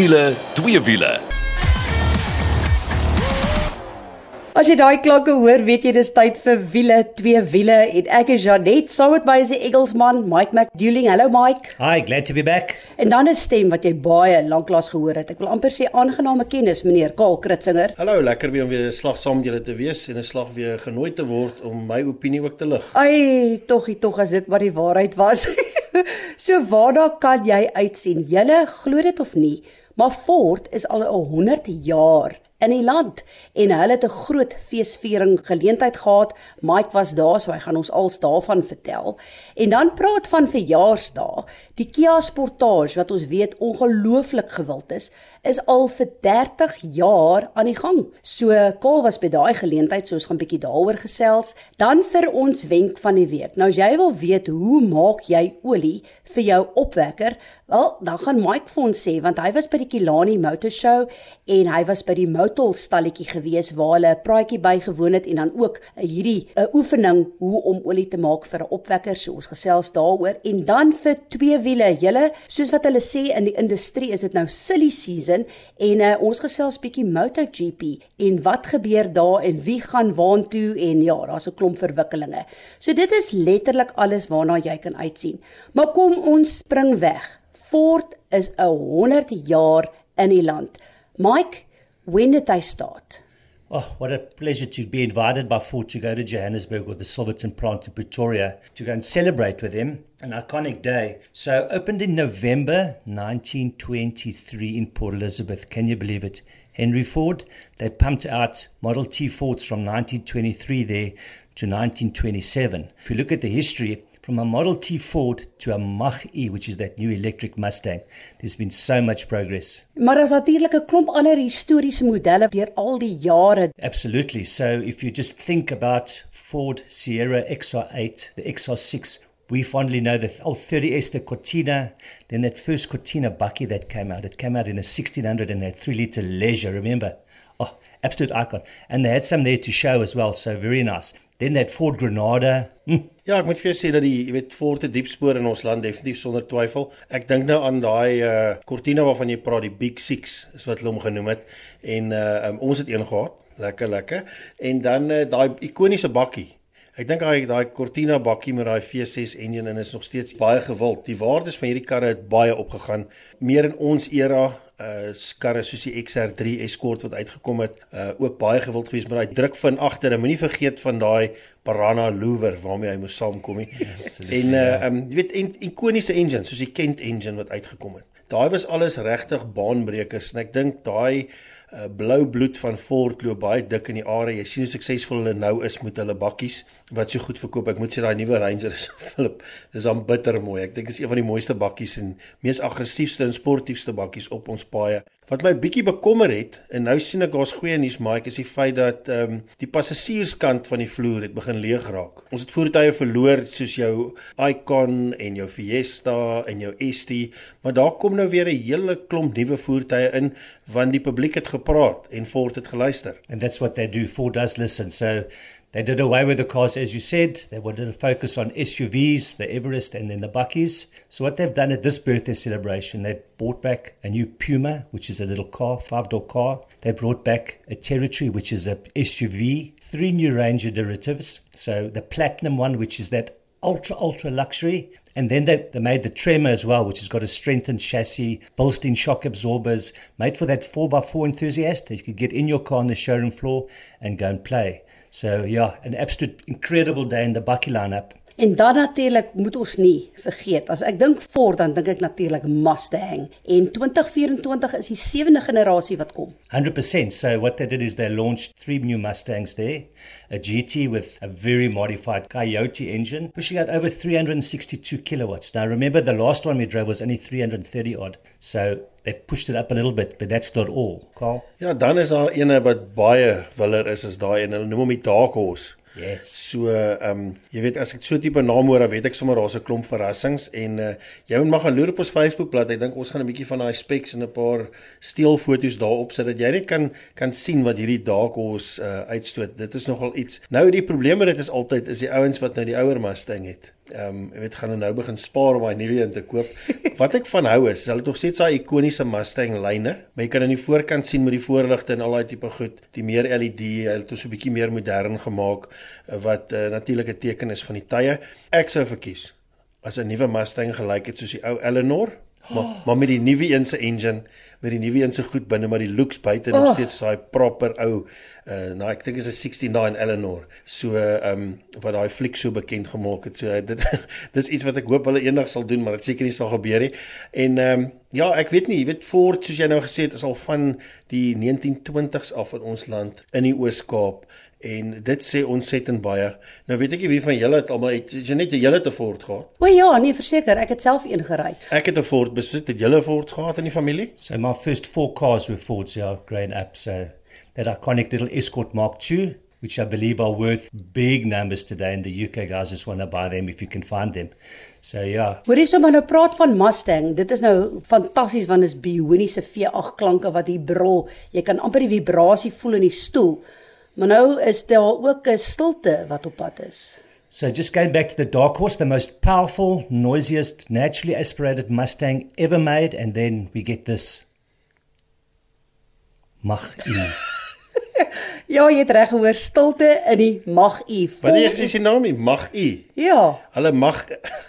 wiele, twee wiele. As jy daai klanke hoor, weet jy dis tyd vir wiele, twee wiele en ek is Janet saam met my is die Engelsman Mike McDouling. Hallo Mike. Hi, glad to be back. En dan 'n stem wat jy baie lanklaas gehoor het. Ek wil amper sê aangename kennis, meneer Kaal Kritzinger. Hallo, lekker weer om weer 'n slag saam met julle te wees en 'n slag weer genooi te word om my opinie ook te lig. Ai, toggie tog as dit maar die waarheid was. so waarna kan jy uitsien? Julle glo dit of nie, maar Ford is al 'n 100 jaar in die land en hulle het 'n groot feesviering geleentheid gehad. Mike was daar, so hy gaan ons als daarvan vertel. En dan praat van verjaarsdae. Die Kia Sportage wat ons weet ongelooflik gewild is, is al vir 30 jaar aan die gang. So Kaal was by daai geleentheid, so ons gaan bietjie daaroor gesels. Dan vir ons wenk van die week. Nou as jy wil weet hoe maak jy olie vir jou opwekker, wel, dan gaan Mike vir ons sê want hy was by die Kilani Motor Show en hy was by die Motul stalletjie gewees waar hulle 'n praatjie bygewoon het en dan ook uh, hierdie 'n uh, oefening hoe om olie te maak vir 'n opwekker. So ons gesels daaroor en dan vir twee wiele. Julle, soos wat hulle sê in die industrie, is dit nou silly season en uh, ons gesels bietjie MotoGP en wat gebeur daar en wie gaan waartoe en ja, daar's 'n klomp verwikkelinge. So dit is letterlik alles waarna jy kan uitsien. Maar kom ons spring weg. Ford is 'n 100 jaar in die land. Mike, when did they start? Oh, what a pleasure to be invited by Ford to go to Johannesburg or the Silverton plant in Pretoria to go and celebrate with them. An iconic day. So, opened in November 1923 in Port Elizabeth. Can you believe it? Henry Ford, they pumped out Model T Fords from 1923 there to 1927. If you look at the history, from a Model T Ford to a Mach E, which is that new electric Mustang. There's been so much progress. Maar daar's natuurlik 'n klomp ander historiese modelle deur al die jare. Absolutely. So if you just think about Ford Sierra XR8, the XR6, we fondly know the old 30S, the Cortina, then that first Cortina Bucky that came out. It came out in a 1600 and that 3 litre leisure, remember? Oh, absolute icon. And they had some there to show as well, so very nice. Then that Ford Granada. Mm. Ja, ek moet vir jou sê dat die jy weet Ford 'n diep spoor in ons land definitief sonder twyfel. Ek dink nou aan daai uh Cortina waarvan jy praat, die Big 6 is wat hulle hom genoem het en uh um, ons het een gehad. Lekker lekker. En dan uh, daai ikoniese bakkie. Ek dink daai daai Cortina bakkie met daai V6 engine in is nog steeds baie gewild. Die waardes van hierdie karre het baie opgegaan. Meer in ons era uh karre soos die XR3 Escort wat uitgekom het, uh ook baie gewild geweest met daai druk van agter. Moenie vergeet van daai Parana Louver waarmee hy moes saamkom nie. Ja, en uh um jy weet en ikoniese engine soos die Kent engine wat uitgekom het. Daai was alles regtig baanbrekers en ek dink daai uh, blou bloed van Ford loop baie dik in die are. Jy sien hoe suksesvol hulle nou is met hulle bakkies wat so goed verkoop. Ek moet sê daai nuwe Ranger is Philip, dis aan bitter mooi. Ek dink is een van die mooiste bakkies en mees aggressiefste en sportiefste bakkies op ons paaie. Wat my bietjie bekommer het en nou sien ek daar's goeie nuus Mike is die feit dat ehm um, die passasierskant van die vloer het begin leeg raak. Ons het voertuie verloor soos jou Icon en jou Fiesta en jou ST, maar daar kom nou weer 'n hele klomp nuwe voertuie in want die publiek het gepraat en Ford het geluister. And that's what they do. Ford does listen. So They did away with the cars, as you said. They wanted to focus on SUVs, the Everest, and then the Buckies. So, what they've done at this birthday celebration, they brought back a new Puma, which is a little car, five door car. They brought back a Territory, which is a SUV, three new Ranger derivatives. So, the Platinum one, which is that ultra, ultra luxury. And then they, they made the Tremor as well, which has got a strengthened chassis, Bilstein shock absorbers, made for that 4x4 enthusiast that you could get in your car on the showroom floor and go and play. So yeah, an absolute incredible day in the Bucky lineup. En dan natuurlik moet ons nie vergeet as ek dink Ford dan dink ek natuurlik Mustang en 2024 is die sewende generasie wat kom. 100%. So what they did is they launched three new Mustangs there, a GT with a very modified Coyote engine pushing out over 362 kilowatts. Now remember the last one we drove was only 330 odd. So they pushed it up a little bit, but that's not all. Carl. Ja, dan is daar eene wat baie willer is as daai en hulle noem hom die Dark Horse. Yes. So ehm um, jy weet as ek so tipe naam hoor, dan weet ek sommer daar's 'n klomp verrassings en uh, jy moet maar gaan loer op ons Facebook bladsy. Ek dink ons gaan 'n bietjie van daai specs en 'n paar steelfoto's daarop sit dat jy net kan kan sien wat hierdie Dark Horse uh, uitstoot. Dit is nogal iets. Nou die probleem met dit is altyd is die ouens wat nou die ouer Mustang het Ehm um, jy weet gaan hulle nou begin spaar om daai nuwe een te koop. Wat ek van hou is, hulle tog steeds daai ikoniese Mustang lyne, maar jy kan aan die voorkant sien met die voorligte en al daai tipe goed, die meer LED, hulle het dit so 'n bietjie meer modern gemaak wat uh, natuurlik 'n teken is van die tye. Ek sou verkies as 'n nuwe Mustang gelyk het soos die ou Eleanor, maar maar met die nuwe een se engine, met die nuwe een se goed binne, maar die looks buite nog oh. steeds daai proper ou uh nou ek dink is 'n 69 Eleanor. So ehm um, wat daai fliek so bekend gemaak het. So uh, dit dis iets wat ek hoop hulle eendag sal doen, maar dit seker nie sal gebeur nie. En ehm um, ja, ek weet nie, jy weet Ford soos jy nou gesê het, is al van die 1920s af in ons land in die Oos-Kaap en dit sê ontsettend baie. Nou weet ek nie wie van julle het almal het jy net 'n hele te Ford gehad? O ja, nee, verseker, ek het self een gery. Ek het 'n Ford besit. Het julle 'n Ford gehad in die familie? So my first four cars were Fords, yeah, growing up. So that iconic little Escort Mark II, which I believe are worth big numbers today in the UK. Guys just want to buy them if you can find them. So ja. Hoorie so maar nou praat van Mustang. Dit is nou fantasties want is bioniese V8 klanke wat hier brul. Jy kan amper die vibrasie voel in die stoel. Maar nou is daar ook 'n stilte wat op pad is. So just going back to the Dark Horse, the most powerful, noisiest, naturally aspirated Mustang ever made and then we get this Mach-E. ja, jy het reg gehoor, stilte in die Mach-E. Wat is die naam? Mach-E. Ja. Hulle mag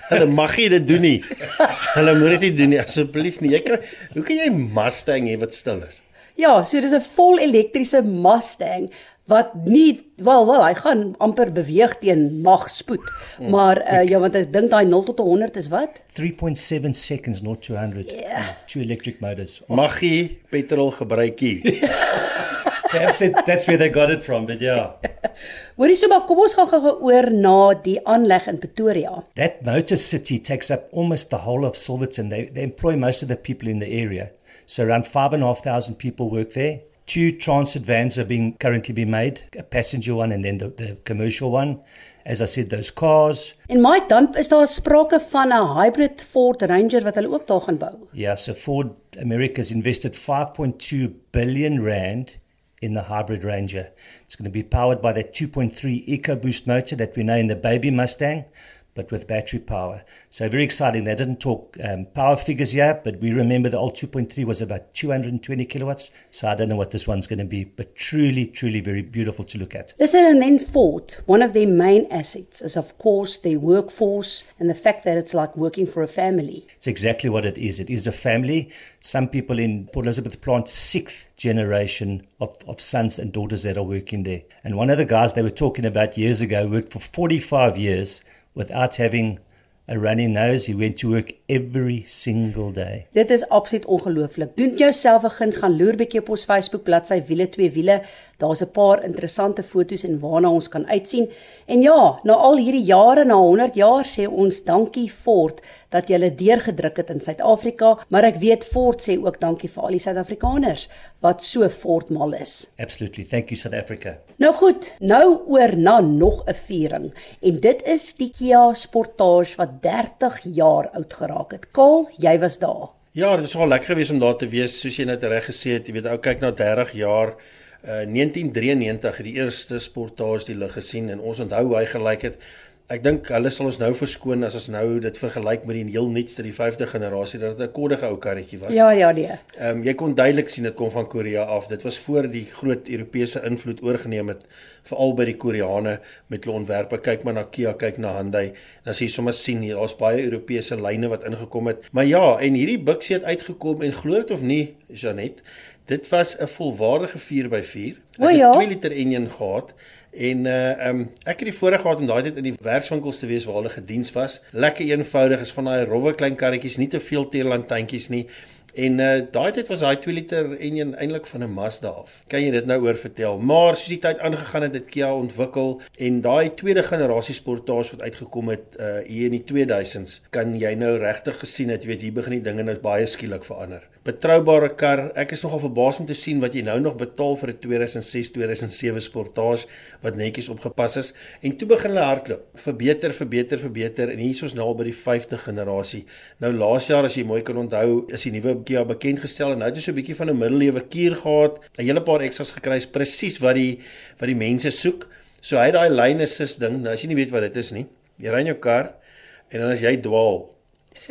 hulle mag nie dit doen nie. hulle moet dit nie doen nie asseblief nie. Jy kan hoe kan jy Mustang hê wat stil is? Ja, so dis 'n vol elektriese Mustang wat nie wel wel hy gaan amper beweeg teen mag spoed. Hmm. Maar uh, ja, want ek dink daai 0 tot 100 is wat? 3.7 seconds not 200. Yeah. Two electric motors. Maggie petrol gebruikie. that's it that's where they got it from, but yeah. Hoorie so maar kom ons gaan gou oor na die aanleg in Pretoria. That motor city takes up almost the whole of Silverton. They they employ most of the people in the area. So around 5,500 people work there. Two transit vans are being currently being made, a passenger one and then the, the commercial one. As I said those cars. En Mike, dan is daar sprake van 'n hybrid Ford Ranger wat hulle ook daar gaan bou. Ja, yeah, so Ford America's invested 5.2 billion rand in the hybrid Ranger. It's going to be powered by that 2.3 EcoBoost motor that we know in the baby Mustang. But with battery power. So very exciting. They didn't talk um, power figures yet, but we remember the old 2.3 was about 220 kilowatts. So I don't know what this one's going to be, but truly, truly very beautiful to look at. Listen, and then Ford, one of their main assets is, of course, their workforce and the fact that it's like working for a family. It's exactly what it is. It is a family. Some people in Port Elizabeth plant sixth generation of, of sons and daughters that are working there. And one of the guys they were talking about years ago worked for 45 years without having a runny nose. He went to work every single day. Dit is absoluut ongelooflik. Doen jouself 'n guns gaan loer bietjie op ons Facebook bladsy wiele twee wiele. Daar's 'n paar interessante foto's en waarna ons kan uitsien. En ja, na al hierdie jare, na 100 jaar sê ons dankie Ford dat jy hulle deurgedruk het in Suid-Afrika, maar ek weet Ford sê ook dankie vir al die Suid-Afrikaners wat so Ford mal is. Absolutely. Thank you South Africa. Nou goed, nou oor na nog 'n viering en dit is die Kia Sportage wat 30 jaar oud geraak het. Kaal, jy was daar. Ja, dit is wel lekker geweest om daar te wees, soos jy net reg gesê het. Jy weet, ou kyk na 30 jaar. Uh 1993 het die eerste Sportage die lig gesien en ons onthou hoe hy gelyk het. Ek dink hulle sal ons nou verskoon as ons nou dit vergelyk met die heel nuutste die 5de generasie dat dit 'n koddige ou karretjie was. Ja, ja, nee. Ehm um, jy kon duidelik sien dit kom van Korea af. Dit was voor die groot Europese invloed oorgeneem het veral by die Koreane met hulle ontwerpe. Kyk maar na Kia, kyk na Hyundai. Dan sien jy sommer sien daar's baie Europese lyne wat ingekom het. Maar ja, en hierdie Bixie het uitgekom en glo dit of nie, Janet, dit was 'n volwaardige 4x4. Ek het ja. 2 liter enjin gehad. En uh um, ek het die voorreg gehad om daai tyd in die werkswinkels te wees waar hulle gediens was. Lekker eenvoudig is van daai rowwe klein karretjies, nie te veel teerlantuintjies nie. En uh daai tyd was daai 2 liter enjin eintlik van 'n Mazda af. Kan jy dit nou oor vertel? Maar soos die tyd aangegaan het, het Kia ontwikkel en daai tweede generasie Sportage wat uitgekom het uh hier in die 2000s, kan jy nou regtig gesien het, jy weet hier begin die dinge nou baie skielik verander. Betroubare kar. Ek is nogal verbaas om te sien wat jy nou nog betaal vir 'n 2006-2007 Sportage wat netjies opgepas is en toe begin hulle hardloop. Verbeter, verbeter, verbeter en hier is ons nou by die 5de generasie. Nou laas jaar as jy mooi kan onthou, is die nuwe Kia bekend gestel en nou het hy so 'n bietjie van 'n middelewe kuur gehad, 'n hele paar ekstras gekry, presies wat die wat die mense soek. So hy het daai lane assist ding, nou as jy nie weet wat dit is nie. Jy ry in jou kar, En dan as jy dwaal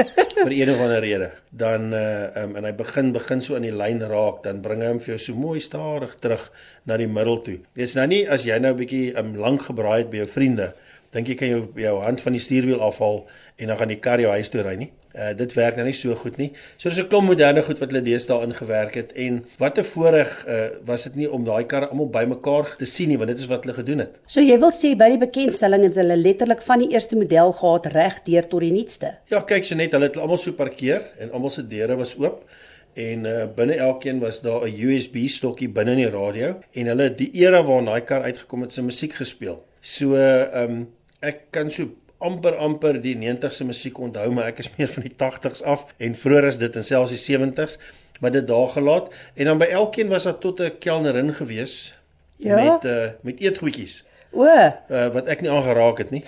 vir een of ander rede, dan uh um, en hy begin begin so in die lyn raak, dan bring hy hom vir jou so mooi stadig terug na die middel toe. Dis nou nie as jy nou 'n bietjie um, lank gebraai het by jou vriende, dink jy kan jou jou hand van die stuurwiel afhaal en dan gaan die kar jou huis toe ry nie. Uh dit werk nou nie so goed nie. So dis 'n klomp moderne goed wat hulle deesdae ingewerk het en wat 'n voorreg uh was dit nie om daai karre almal bymekaar te sien nie want dit is wat hulle gedoen het. So jy wil sê by die bekendstelling het hulle letterlik van die eerste model gehad reg deur tot die nuutste. Ja, kyk so net, hulle het almal so parkeer en almal se deure was oop en uh binne elkeen was daar 'n USB stokkie binne in die radio en hulle die era waar daai kar uitgekom het se musiek gespeel. So ehm um, ek kan so amper amper die 90s se musiek onthou, maar ek is meer van die 80s af en vroeër is dit en selfs die 70s, maar dit daar gelaat en dan by elkeen was daar tot 'n kelnerin gewees ja? met uh, met eetgoedjies. O, uh, wat ek nie aangeraak het nie.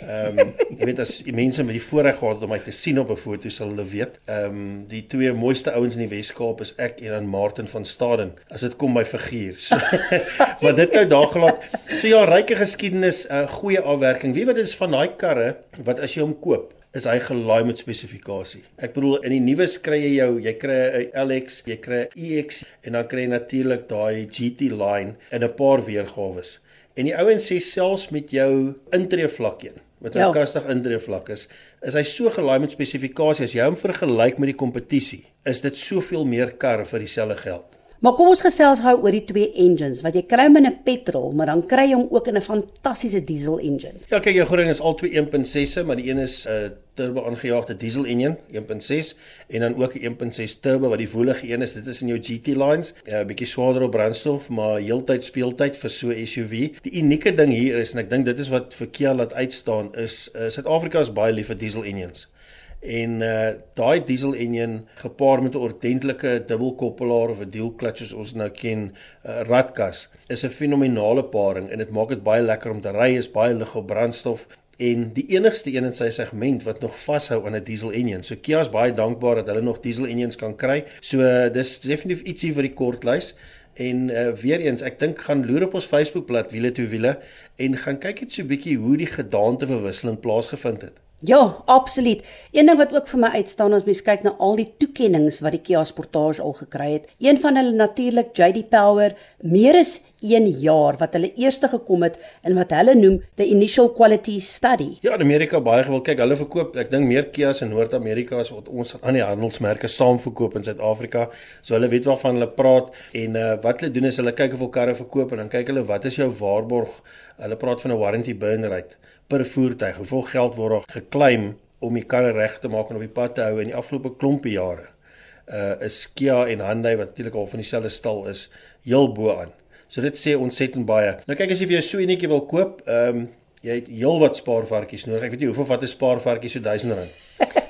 Ehm um, jy weet as die mense met die voorreg gehad om my te sien op 'n foto sal hulle weet. Ehm um, die twee mooiste ouens in die Wes-Kaap is ek en dan Martin van Staden as dit kom by figuur. So, maar dit nou daar gelaat. So ja, ryke geskiedenis, 'n uh, goeie afwerking. Wie weet dit is van daai karre wat as jy hom koop is hy gelaai met spesifikasie. Ek bedoel in die nuwe kry jy jou, jy kry 'n LX, jy kry EX en dan kry jy natuurlik daai GT line en 'n paar weergawe. En die ouens sê selfs met jou intree vlak een wat 'n ja. kastig intree vlak is, is hy so gelaai met spesifikasies as jy hom vergelyk met die kompetisie, is dit soveel meer kar vir dieselfde geld. Maar kom ons gesels gou oor die twee engines wat jy kry in 'n petrol, maar dan kry jy hom ook in 'n fantastiese diesel engine. Ja, kyk, jou goeding is al twee 1.6se, maar die een is 'n uh, turbo aangejaagde diesel engine 1.6 en dan ook 'n 1.6 turbo wat die woelige een is. Dit is in jou GT lines, 'n uh, bietjie swaarder op brandstof, maar heeltyd speeltyd vir so 'n SUV. Die unieke ding hier is en ek dink dit is wat vir Kia laat uitstaan is uh, Suid-Afrika is baie lief vir diesel engines en uh daai diesel engine gepaard met 'n ordentlike dubbelkoppelaar of 'n dual clutch as ons nou ken, uh, ratkas, is 'n fenominale paring en dit maak dit baie lekker om te ry, is baie lig op brandstof en die enigste een in sy segment wat nog vashou aan 'n diesel engine. So Kia is baie dankbaar dat hulle nog diesel engines kan kry. So dis definitief ietsie vir die kortlys. En uh, weer eens, ek dink gaan loer op ons Facebookblad wiele toe wiele en gaan kyk net so 'n bietjie hoe die gedaanteverwisseling plaasgevind het. Ja, absoluut. Een ding wat ook vir my uitstaan as mens kyk na al die toekenninge wat die Kia Sportage al gekry het. Een van hulle natuurlik JD Power, meer as 1 jaar wat hulle eerste gekom het in wat hulle noem the initial quality study. Ja, in Amerika baie gewild. Kyk, hulle verkoop, ek dink meer Kia's in Noord-Amerika as wat ons aan die handelsmerke saam verkoop in Suid-Afrika. So hulle weet waarvan hulle praat en uh, wat hulle doen is hulle kyk of hulle karre verkoop en dan kyk hulle wat is jou waarborg. Hulle praat van 'n warranty burn rate per voertuig. Hoeveel geld word daar geklaim om die karre reg te maak en op die pad te hou in die afgelope klompie jare? Uh is Kia en Hyundai wat natuurlik al van dieselfde stal is, heel bo aan. So dit sê ontsettend baie. Nou kyk as jy vir jou so enetjie wil koop, ehm um, jy het heelwat spaarvarkies nodig. Ek weet nie hoeveel vat 'n spaarvarkie so 1000 rand.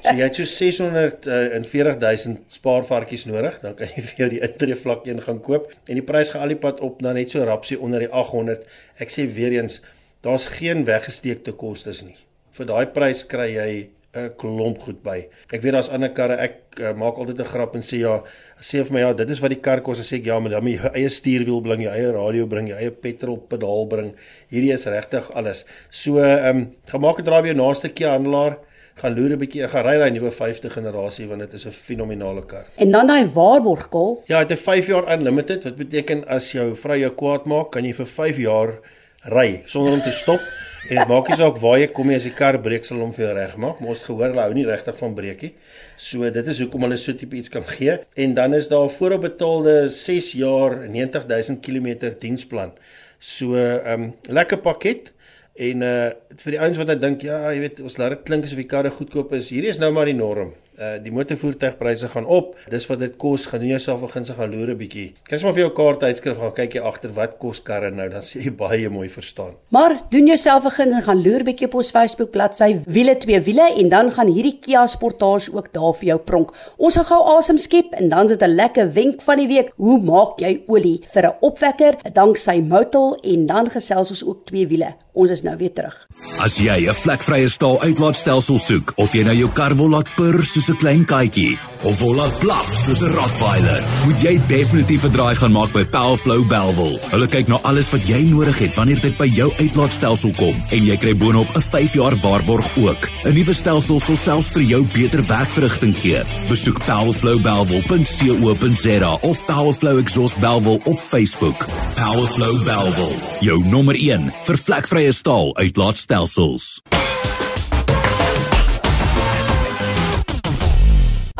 So jy het so 640 000 spaarvarkies nodig, dan kan jy vir jou die intree vlak 1 gaan koop en die prys gaan al die pad op na net so rapsie onder die 800. Ek sê weer eens Daar's geen weggesteekte kostes nie. Vir daai prys kry jy 'n klomp goed by. Ek weet daar's ander karre. Ek uh, maak altyd 'n grap en sê ja, sê vir my ja, dit is wat die kar kos. Sê ek ja, maar dan moet jy eie stuurwiel bring, jou eie radio bring, jou eie petrol pedaal bring. Hierdie is regtig alles. So, ehm, um, gemaak het draai by jou naaste Kia handelaar gaan loer 'n bietjie, gaan ry daai nuwe 5de generasie want dit is 'n fenominale kar. En dan daai waarborg kol. Ja, dit is 5 jaar unlimited. Wat beteken as jou vrou jou kwaad maak, kan jy vir 5 jaar ry sonder om te stop. En dit maak nie saak waar jy kom nie as die kar breek sal hom vir jou regmaak. Maar ons gehoor hulle hou nie regtig van breekie. So dit is hoekom hulle so tipe iets kan gee. En dan is daar vooropbetaalde 6 jaar 90000 km diensplan. So 'n um, lekker pakket. En uh vir die ouens wat nou dink ja jy weet ons laat dit klink asof die karre goedkoop is. Hierdie is nou maar die norm uh, die motorvoertuigpryse gaan op. Dis wat dit kos. Gaan doen jouself 'n gunstige gaan loer 'n bietjie. Kyk maar vir jou kaart uitskrif gaan kyk jy agter wat kos karre nou dan sien jy baie mooi verstaan. Maar doen jouself 'n guns en gaan loer bietjie op ons Facebook bladsy wiele twee wiele en dan gaan hierdie Kia Sportage ook daar vir jou pronk. Ons gaan gou asem skep en dan is dit 'n lekker wenk van die week. Hoe maak jy olie vir 'n opwekker danksy Motul en dan gesels ons ook twee wiele. Ons is nou weer terug. As jy 'n vlekvrye staal uitlaatstelsel soek of jy nou jou kar wil laat purr soos 'n klein katjie of wil laat blaf soos 'n Rottweiler, moet jy definitief 'n draai gaan maak by Powerflow Belwel. Hulle kyk na alles wat jy nodig het wanneer dit by jou uitlaatstelsel kom en jy kry boonop 'n 5 jaar waarborg ook. 'n Nuwe stelsel sal selfs vir jou beter werkverrigting gee. Besoek powerflowbelwel.co.za of Powerflow Exhaust Belwel op Facebook. Powerflow Belwel, jou nommer 1 vir vlekvrye staal uitlaatstelsels.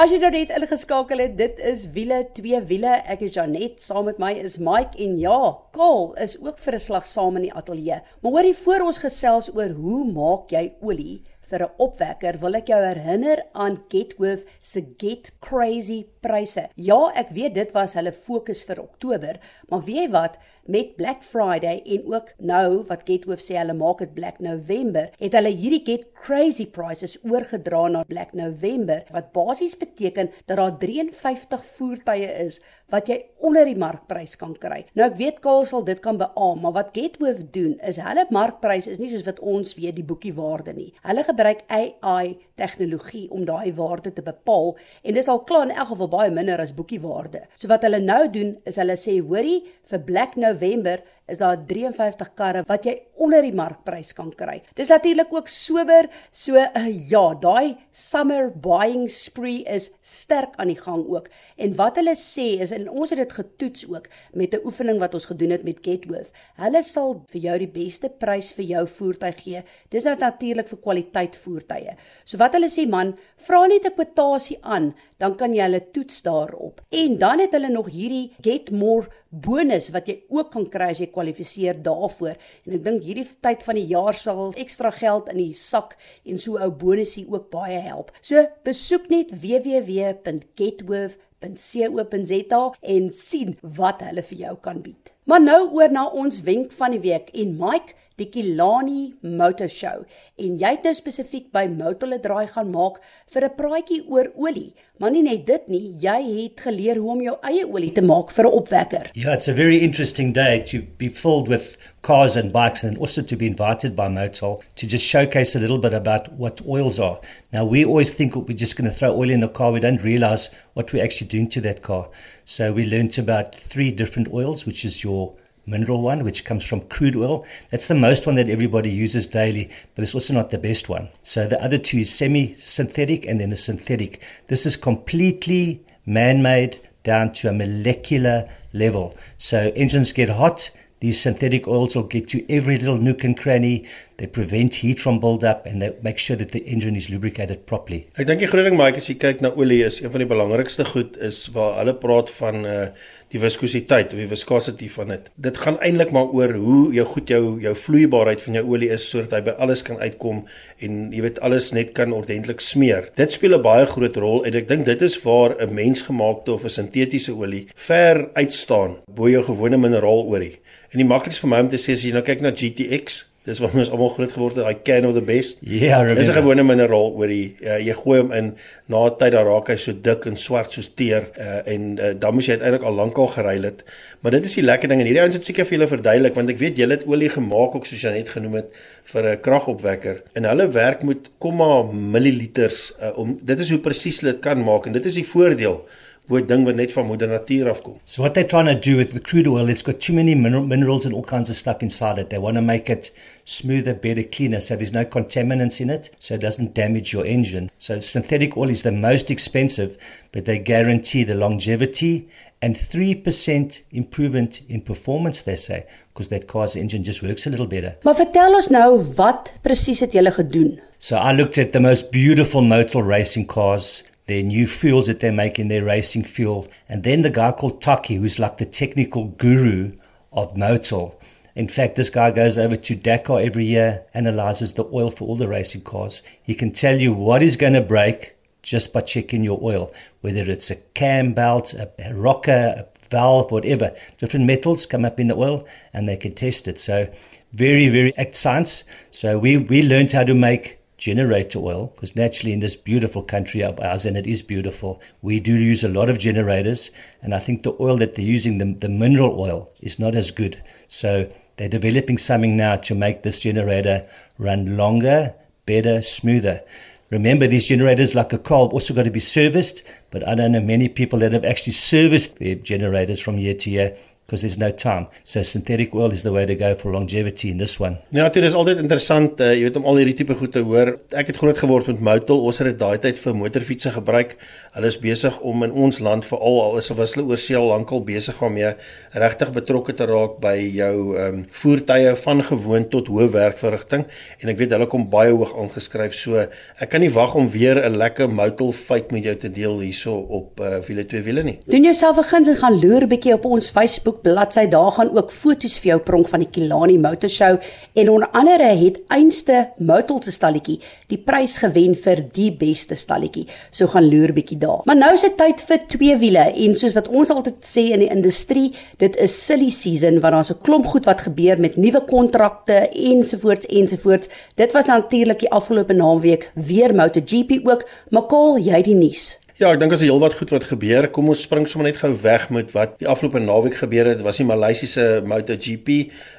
As jy nou net ingeskakel het, dit is wiele, twee wiele. Ek is Janet, saam met my is Mike en ja, Kaal is ook vir 'n slag saam in die ateljee. Maar hoorie voor ons gesels oor hoe maak jy olie vir 'n opwekker, wil ek jou herinner aan Getworth se Get Crazy pryse. Ja, ek weet dit was hulle fokus vir Oktober, maar weet jy wat, met Black Friday en ook nou wat Getworth sê hulle maak dit Black November, het hulle hierdie Get Crazy prices oorgedra na Black November, wat basies beteken dat daar 53 voertuie is wat jy onder die markprys kan kry. Nou ek weet Kaal sal dit kan beamoen, maar wat Getworth doen is hulle markprys is nie soos wat ons weet die boekie waarde nie. Hulle gebruik AI tegnologie om daai waarde te bepaal en dis al klaar in elk geval baie minder as boekiewaarde. So wat hulle nou doen is hulle sê hoorie vir Black November november is daar 53 karre wat jy onder die markprys kan kry. Dis natuurlik ook sober, so uh, ja, daai summer buying spree is sterk aan die gang ook. En wat hulle sê is en ons het dit getoets ook met 'n oefening wat ons gedoen het met Getworth. Hulle sal vir jou die beste prys vir jou voertuig gee. Dis nou natuurlik vir kwaliteit voertuie. So wat hulle sê man, vra net 'n kwotasie aan, dan kan jy hulle toets daarop. En dan het hulle nog hierdie Get More bonus wat jy ook kan kry as jy kwalifiseer daarvoor. En ek dink hierdie tyd van die jaar sal ekstra geld in die sak en so ou bonusie ook baie help. So besoek net www.getworth.co.za en sien wat hulle vir jou kan bied. Maar nou oor na ons wenk van die week en Mike die Kilani Motor Show en jy het nou spesifiek by Motor 'n draai gaan maak vir 'n praatjie oor olie. Maar nie net dit nie, jy het geleer hoe om jou eie olie te maak vir 'n opwekker. Yeah, it's a very interesting day to be filled with cars and bikes and also to be invited by Motul to just showcase a little bit about what oils are. Now we always think we're just going to throw oil in a car, we don't realize what we're actually doing to that car. So we learned about three different oils, which is your mineral one, which comes from crude oil. That's the most one that everybody uses daily, but it's also not the best one. So the other two is semi synthetic and then a synthetic. This is completely man made down to a molecular level. So engines get hot. These synthetic oils will get to every little nook and cranny. They prevent heat from build up and they make sure that the engine is lubricated properly. Ek dink die groot ding Mike as jy kyk na olie is een van die belangrikste goed is waar hulle praat van uh die viskositeit of die viscosity van dit. Dit gaan eintlik maar oor hoe jou goed jou jou vloeibaarheid van jou olie is sodat hy by alles kan uitkom en jy weet alles net kan ordentlik smeer. Dit speel 'n baie groot rol en ek dink dit is waar 'n mensgemaakte of 'n sintetiese olie ver uitstaan bo jou gewone mineralolie. En die maklikste vir my om te sê as jy nou kyk na GTX Dis wat ons almal groot geword het, daai can of the best. Ja, yeah, dis 'n gewone mineraal oor die uh, jy gooi hom in na 'n tyd dan raak hy so dik en swart soos teer uh, en uh, dan moet jy uiteindelik al lankal geruil het. Maar dit is die lekker ding en hierdie ouens het seker vir julle verduidelik want ek weet julle het olie gemaak ook soos jy net genoem het vir 'n kragopwekker en hulle werk met komma milliliters uh, om dit is hoe presies hulle dit kan maak en dit is die voordeel hoe ding wat net van moeder natuur afkom. So what they're trying to do with the crude oil, it's got too many mineral, minerals and all kinds of stuff inside it. They want to make it smoother, better, cleaner, so there's no contaminants in it, so it doesn't damage your engine. So synthetic oil is the most expensive, but they guarantee the longevity and 3% improvement in performance they say because that car's engine just works a little better. Maar vertel ons nou wat presies het julle gedoen? So I looked at the most beautiful motor racing cars their new fuels that they make in their racing fuel. And then the guy called Taki, who's like the technical guru of Motul. In fact, this guy goes over to Dakar every year, analyzes the oil for all the racing cars. He can tell you what is going to break just by checking your oil, whether it's a cam belt, a, rocker, a valve, whatever. Different metals come up in the oil and they can test it. So very, very act science. So we, we learned how to make generator oil because naturally in this beautiful country of ours, and it is beautiful, we do use a lot of generators. And I think the oil that they're using, the, the mineral oil, is not as good. So they're developing something now to make this generator run longer, better, smoother. Remember, these generators, like a car, have also got to be serviced. But I don't know many people that have actually serviced their generators from year to year because there's no time. So synthetic oil is the way to go for longevity in this one. Ja, dit is altyd interessant, uh, jy weet om al hierdie tipe goed te hoor. Ek het groot geword met Motul. Ons het dit daai tyd vir motorfietsse gebruik. Hulle is besig om in ons land veral al is hulle oor see lankal besig om mee regtig betrokke te raak by jou ehm um, voertuie van gewoon tot hoë werkverrigting en ek weet hulle kom baie hoog aangeskryf. So ek kan nie wag om weer 'n lekker Motul feit met jou te deel hierso op uh, wiele twee wiele nie. Doen jouself 'n guns en gaan loer 'n bietjie op ons Facebook bladsy daar gaan ook foto's vir jou pronk van die Kilani Motor Show en onder andere het einste Motul se stalletjie die prys gewen vir die beste stalletjie. So gaan loer bietjie daar. Maar nou is dit tyd vir twee wiele en soos wat ons altyd sê in die industrie, dit is silly season want daar's 'n klomp goed wat gebeur met nuwe kontrakte ensovoorts ensovoorts. Dit was natuurlik die afgelope naweek weer MotoGP ook. Makol, jy die nuus. Ja, ek dink as 'n heel wat goed wat gebeur. Kom ons spring sommer net gou weg met wat die afgelope naweek gebeur het. Dit was die Maleisiese MotoGP,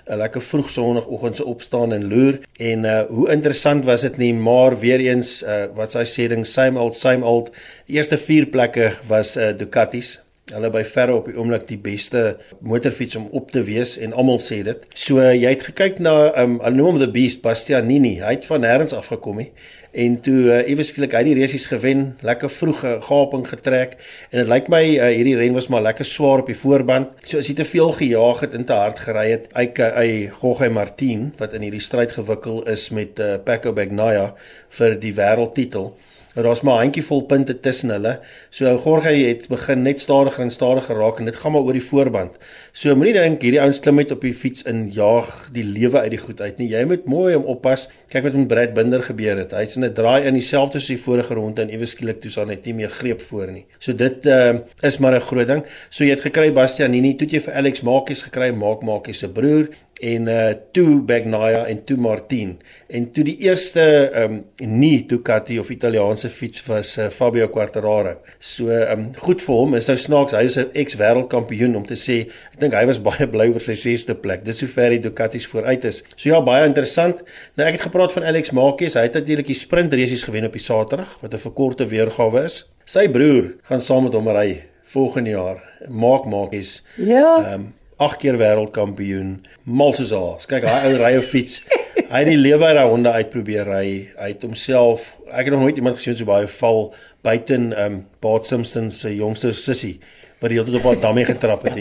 'n lekker vroeg sonoggend se opstaan en loer. En uh hoe interessant was dit nie, maar weer eens uh wat sy sê ding same old same old. Die eerste 4 plekke was uh Ducatis. Hulle by verre op die oomblik die beste motorfiets om op te wees en almal sê dit. So uh, jy het gekyk na um hulle noem hom the beast Bastianini. Hy het van nêrens af gekom nie en toe uh, ewe skielik hy die resies gewen, lekker vroege gaping getrek en dit lyk my uh, hierdie ren was maar lekker swaar op die voorband. So as hy te veel gejaag het en te hard gery het, hy hy Jorge Martin wat in hierdie stryd gewikkel is met uh, Paco Bagnaia vir die wêreldtitel. Nou daar's maar 'n handjievol punte tussen hulle. So Gorge het begin net stadiger en stadiger raak en dit gaan maar oor die voorband. So moenie dink hierdie ouens klim net op die fiets in jaag die lewe uit die goed uit nie. Jy moet mooi om oppas. Kyk wat met Brad Binder gebeur het. Hy's in 'n draai in dieselfde soos die vorige ronde en ewe skielik toe sal net nie meer greep voor nie. So dit uh, is maar 'n groot ding. So jy het gekry Bastianini, toe jy vir Alex Maakies gekry, Maak Maakies se broer en uh toe Bagnaia en toe Martin en toe die eerste um nie Ducati of Italiaanse fiets was uh, Fabio Quartararo. So um goed vir hom is nou snaaks hy is 'n ex-wêreldkampioen om te sê ek dink hy was baie bly oor sy 6ste plek. Dis hoe ver die Ducatis vooruit is. So ja, baie interessant. Nou ek het gepraat van Alex Marquez. Hy het natuurlik die sprint resies gewen op die Saterdag wat 'n verkorte weergawe is. Sy broer gaan saam met hom ry volgende jaar. Mark Marquez. Ja. Um 8 keer wêreldkampioen, mal soos haar. Kyk, hy ou ry 'n fiets. Hy het die lewe uit daai honde uitprobeer ry. Hy het homself, ek het nog nooit iemand gesien so baie val buiten um Bart Simpson se jongste sussie wat die hele tyd op haar dammie getrap het.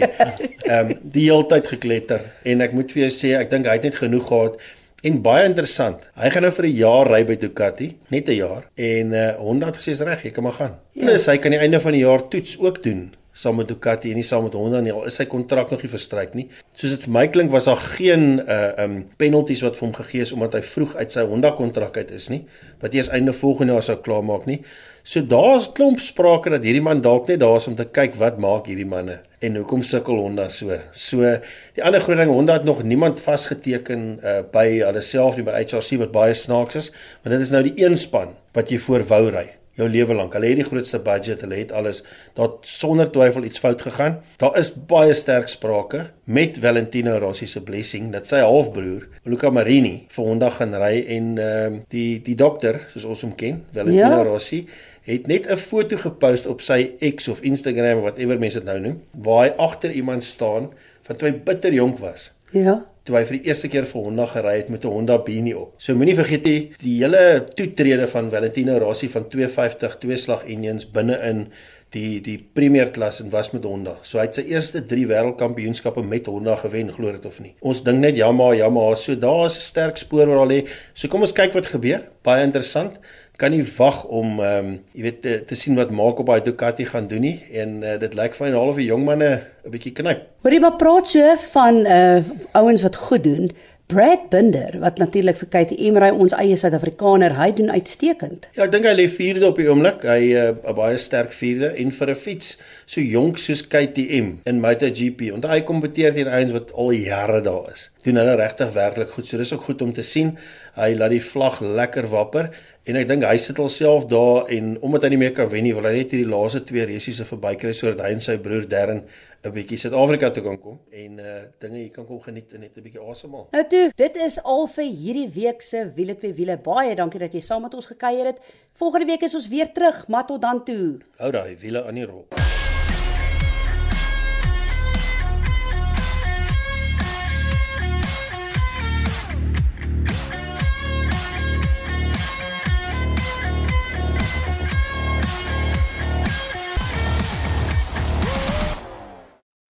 Ehm um, die hele tyd gekletter en ek moet vir jou sê, ek dink hy het net genoeg gehad. En baie interessant. Hy gaan nou vir 'n jaar ry by Ducati, net 'n jaar. En uh Honda het gesê is reg, jy kan maar gaan. Ja. Plus hy kan die einde van die jaar toets ook doen saam met Ducati en nie saam met Honda nie. Al is sy kontrak nog nie verstryk nie. Soos dit vir my klink was daar geen uh um penalties wat vir hom gegee is omdat hy vroeg uit sy Honda kontrak uit is nie. Wat eers einde volgende jaar sou klaarmaak nie. So daar's klomp sprake dat hierdie man dalk net daar is om te kyk wat maak hierdie manne en hoekom sukkel Honda so. So die ander groot ding Honda het nog niemand vasgeteken uh by hulle self nie by HRC wat baie snaaks is, want dit is nou die een span wat jy voor wou ry jou lewe lank. Hulle het die grootste budget, hulle het alles. Daar sonder twyfel iets fout gegaan. Daar is baie sterk sprake met Valentino Rossi se blessing dat sy halfbroer, Luca Marini, vir Honda gaan ry en ehm uh, die die dokter, soos ons hom ken, Valentino ja. Rossi het net 'n foto gepost op sy X of Instagram of whatever mense dit nou noem, waar hy agter iemand staan van toe hy bitter jonk was. Ja toe hy vir die eerste keer vir Honda gery het met 'n Honda Beanie op. So moenie vergeet nie die hele toetrede van Valentino Rossi van 250 twee slag engines binne in die die premier klas en was met Honda. So hy het sy eerste 3 wêreldkampioenskappe met Honda gewen, glo dit of nie. Ons dink net Yamaha, Yamaha, so daar's 'n sterk spoor waar al lê. So kom ons kyk wat gebeur. Baie interessant kan nie wag om ehm um, jy weet te, te sien wat maak op daai Ducati gaan doen nie en uh, dit lyk vir 'n halwe jong manne 'n bietjie knyp. Hoorie maar praat so van uh ouens wat goed doen. Brad Binder wat natuurlik vir KTM ry ons eie Suid-Afrikaner, hy doen uitstekend. Ja, ek dink hy lê 4de op die oomblik. Hy eh, 'n uh, baie sterk 4de en vir 'n fiets so jonk soos KTM in MotoGP. Want hy kompeteer teen ouens wat al jare daar is. Doen hulle regtig werklik goed. So dis ook goed om te sien. Hy laat die vlag lekker wapper en ek dink hy sit alself daar en omdat hy nie meer kan wen nie, wil hy net hierdie laaste twee resies se verbykry sodat hy en sy broer Darren 'n bietjie Suid-Afrika toe kan kom en uh dinge hier kan kom geniet en net 'n bietjie asemhaal. Nou toe, dit is al vir hierdie week se wiele twee wiele. Baie dankie dat jy saam met ons gekuier het. Volgende week is ons weer terug, maar tot dan toe. Hou daai wiele aan die rol.